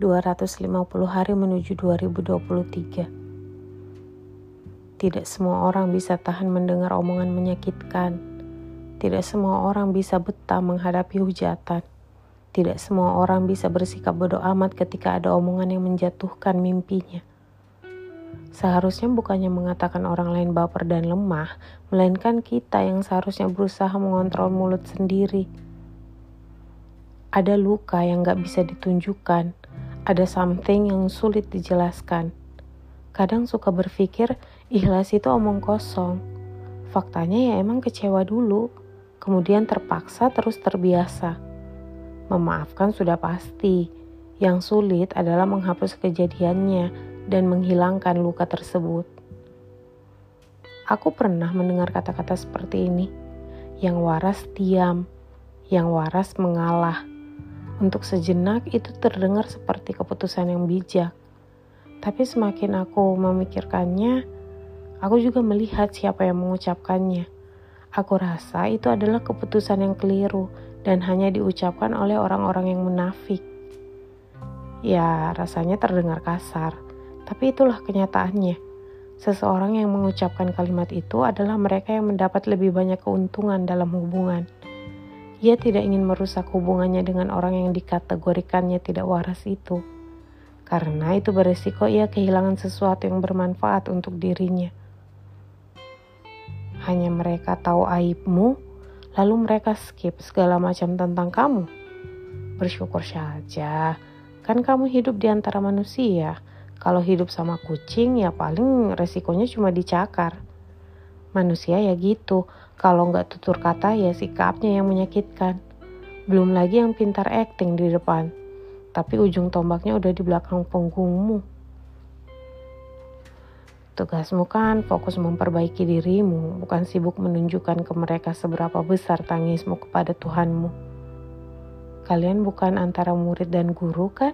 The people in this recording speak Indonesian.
250 hari menuju 2023. Tidak semua orang bisa tahan mendengar omongan menyakitkan. Tidak semua orang bisa betah menghadapi hujatan. Tidak semua orang bisa bersikap bodoh amat ketika ada omongan yang menjatuhkan mimpinya. Seharusnya bukannya mengatakan orang lain baper dan lemah, melainkan kita yang seharusnya berusaha mengontrol mulut sendiri. Ada luka yang gak bisa ditunjukkan, ada something yang sulit dijelaskan. Kadang suka berpikir ikhlas itu omong kosong. Faktanya ya emang kecewa dulu, kemudian terpaksa terus terbiasa. Memaafkan sudah pasti. Yang sulit adalah menghapus kejadiannya dan menghilangkan luka tersebut. Aku pernah mendengar kata-kata seperti ini. Yang waras diam, yang waras mengalah untuk sejenak itu terdengar seperti keputusan yang bijak. Tapi semakin aku memikirkannya, aku juga melihat siapa yang mengucapkannya. Aku rasa itu adalah keputusan yang keliru dan hanya diucapkan oleh orang-orang yang munafik. Ya, rasanya terdengar kasar, tapi itulah kenyataannya. Seseorang yang mengucapkan kalimat itu adalah mereka yang mendapat lebih banyak keuntungan dalam hubungan. Ia tidak ingin merusak hubungannya dengan orang yang dikategorikannya tidak waras itu. Karena itu beresiko ia kehilangan sesuatu yang bermanfaat untuk dirinya. Hanya mereka tahu aibmu, lalu mereka skip segala macam tentang kamu. Bersyukur saja, kan kamu hidup di antara manusia. Kalau hidup sama kucing ya paling resikonya cuma dicakar. Manusia ya gitu, kalau nggak tutur kata ya sikapnya yang menyakitkan. Belum lagi yang pintar acting di depan, tapi ujung tombaknya udah di belakang punggungmu. Tugasmu kan fokus memperbaiki dirimu, bukan sibuk menunjukkan ke mereka seberapa besar tangismu kepada Tuhanmu. Kalian bukan antara murid dan guru kan?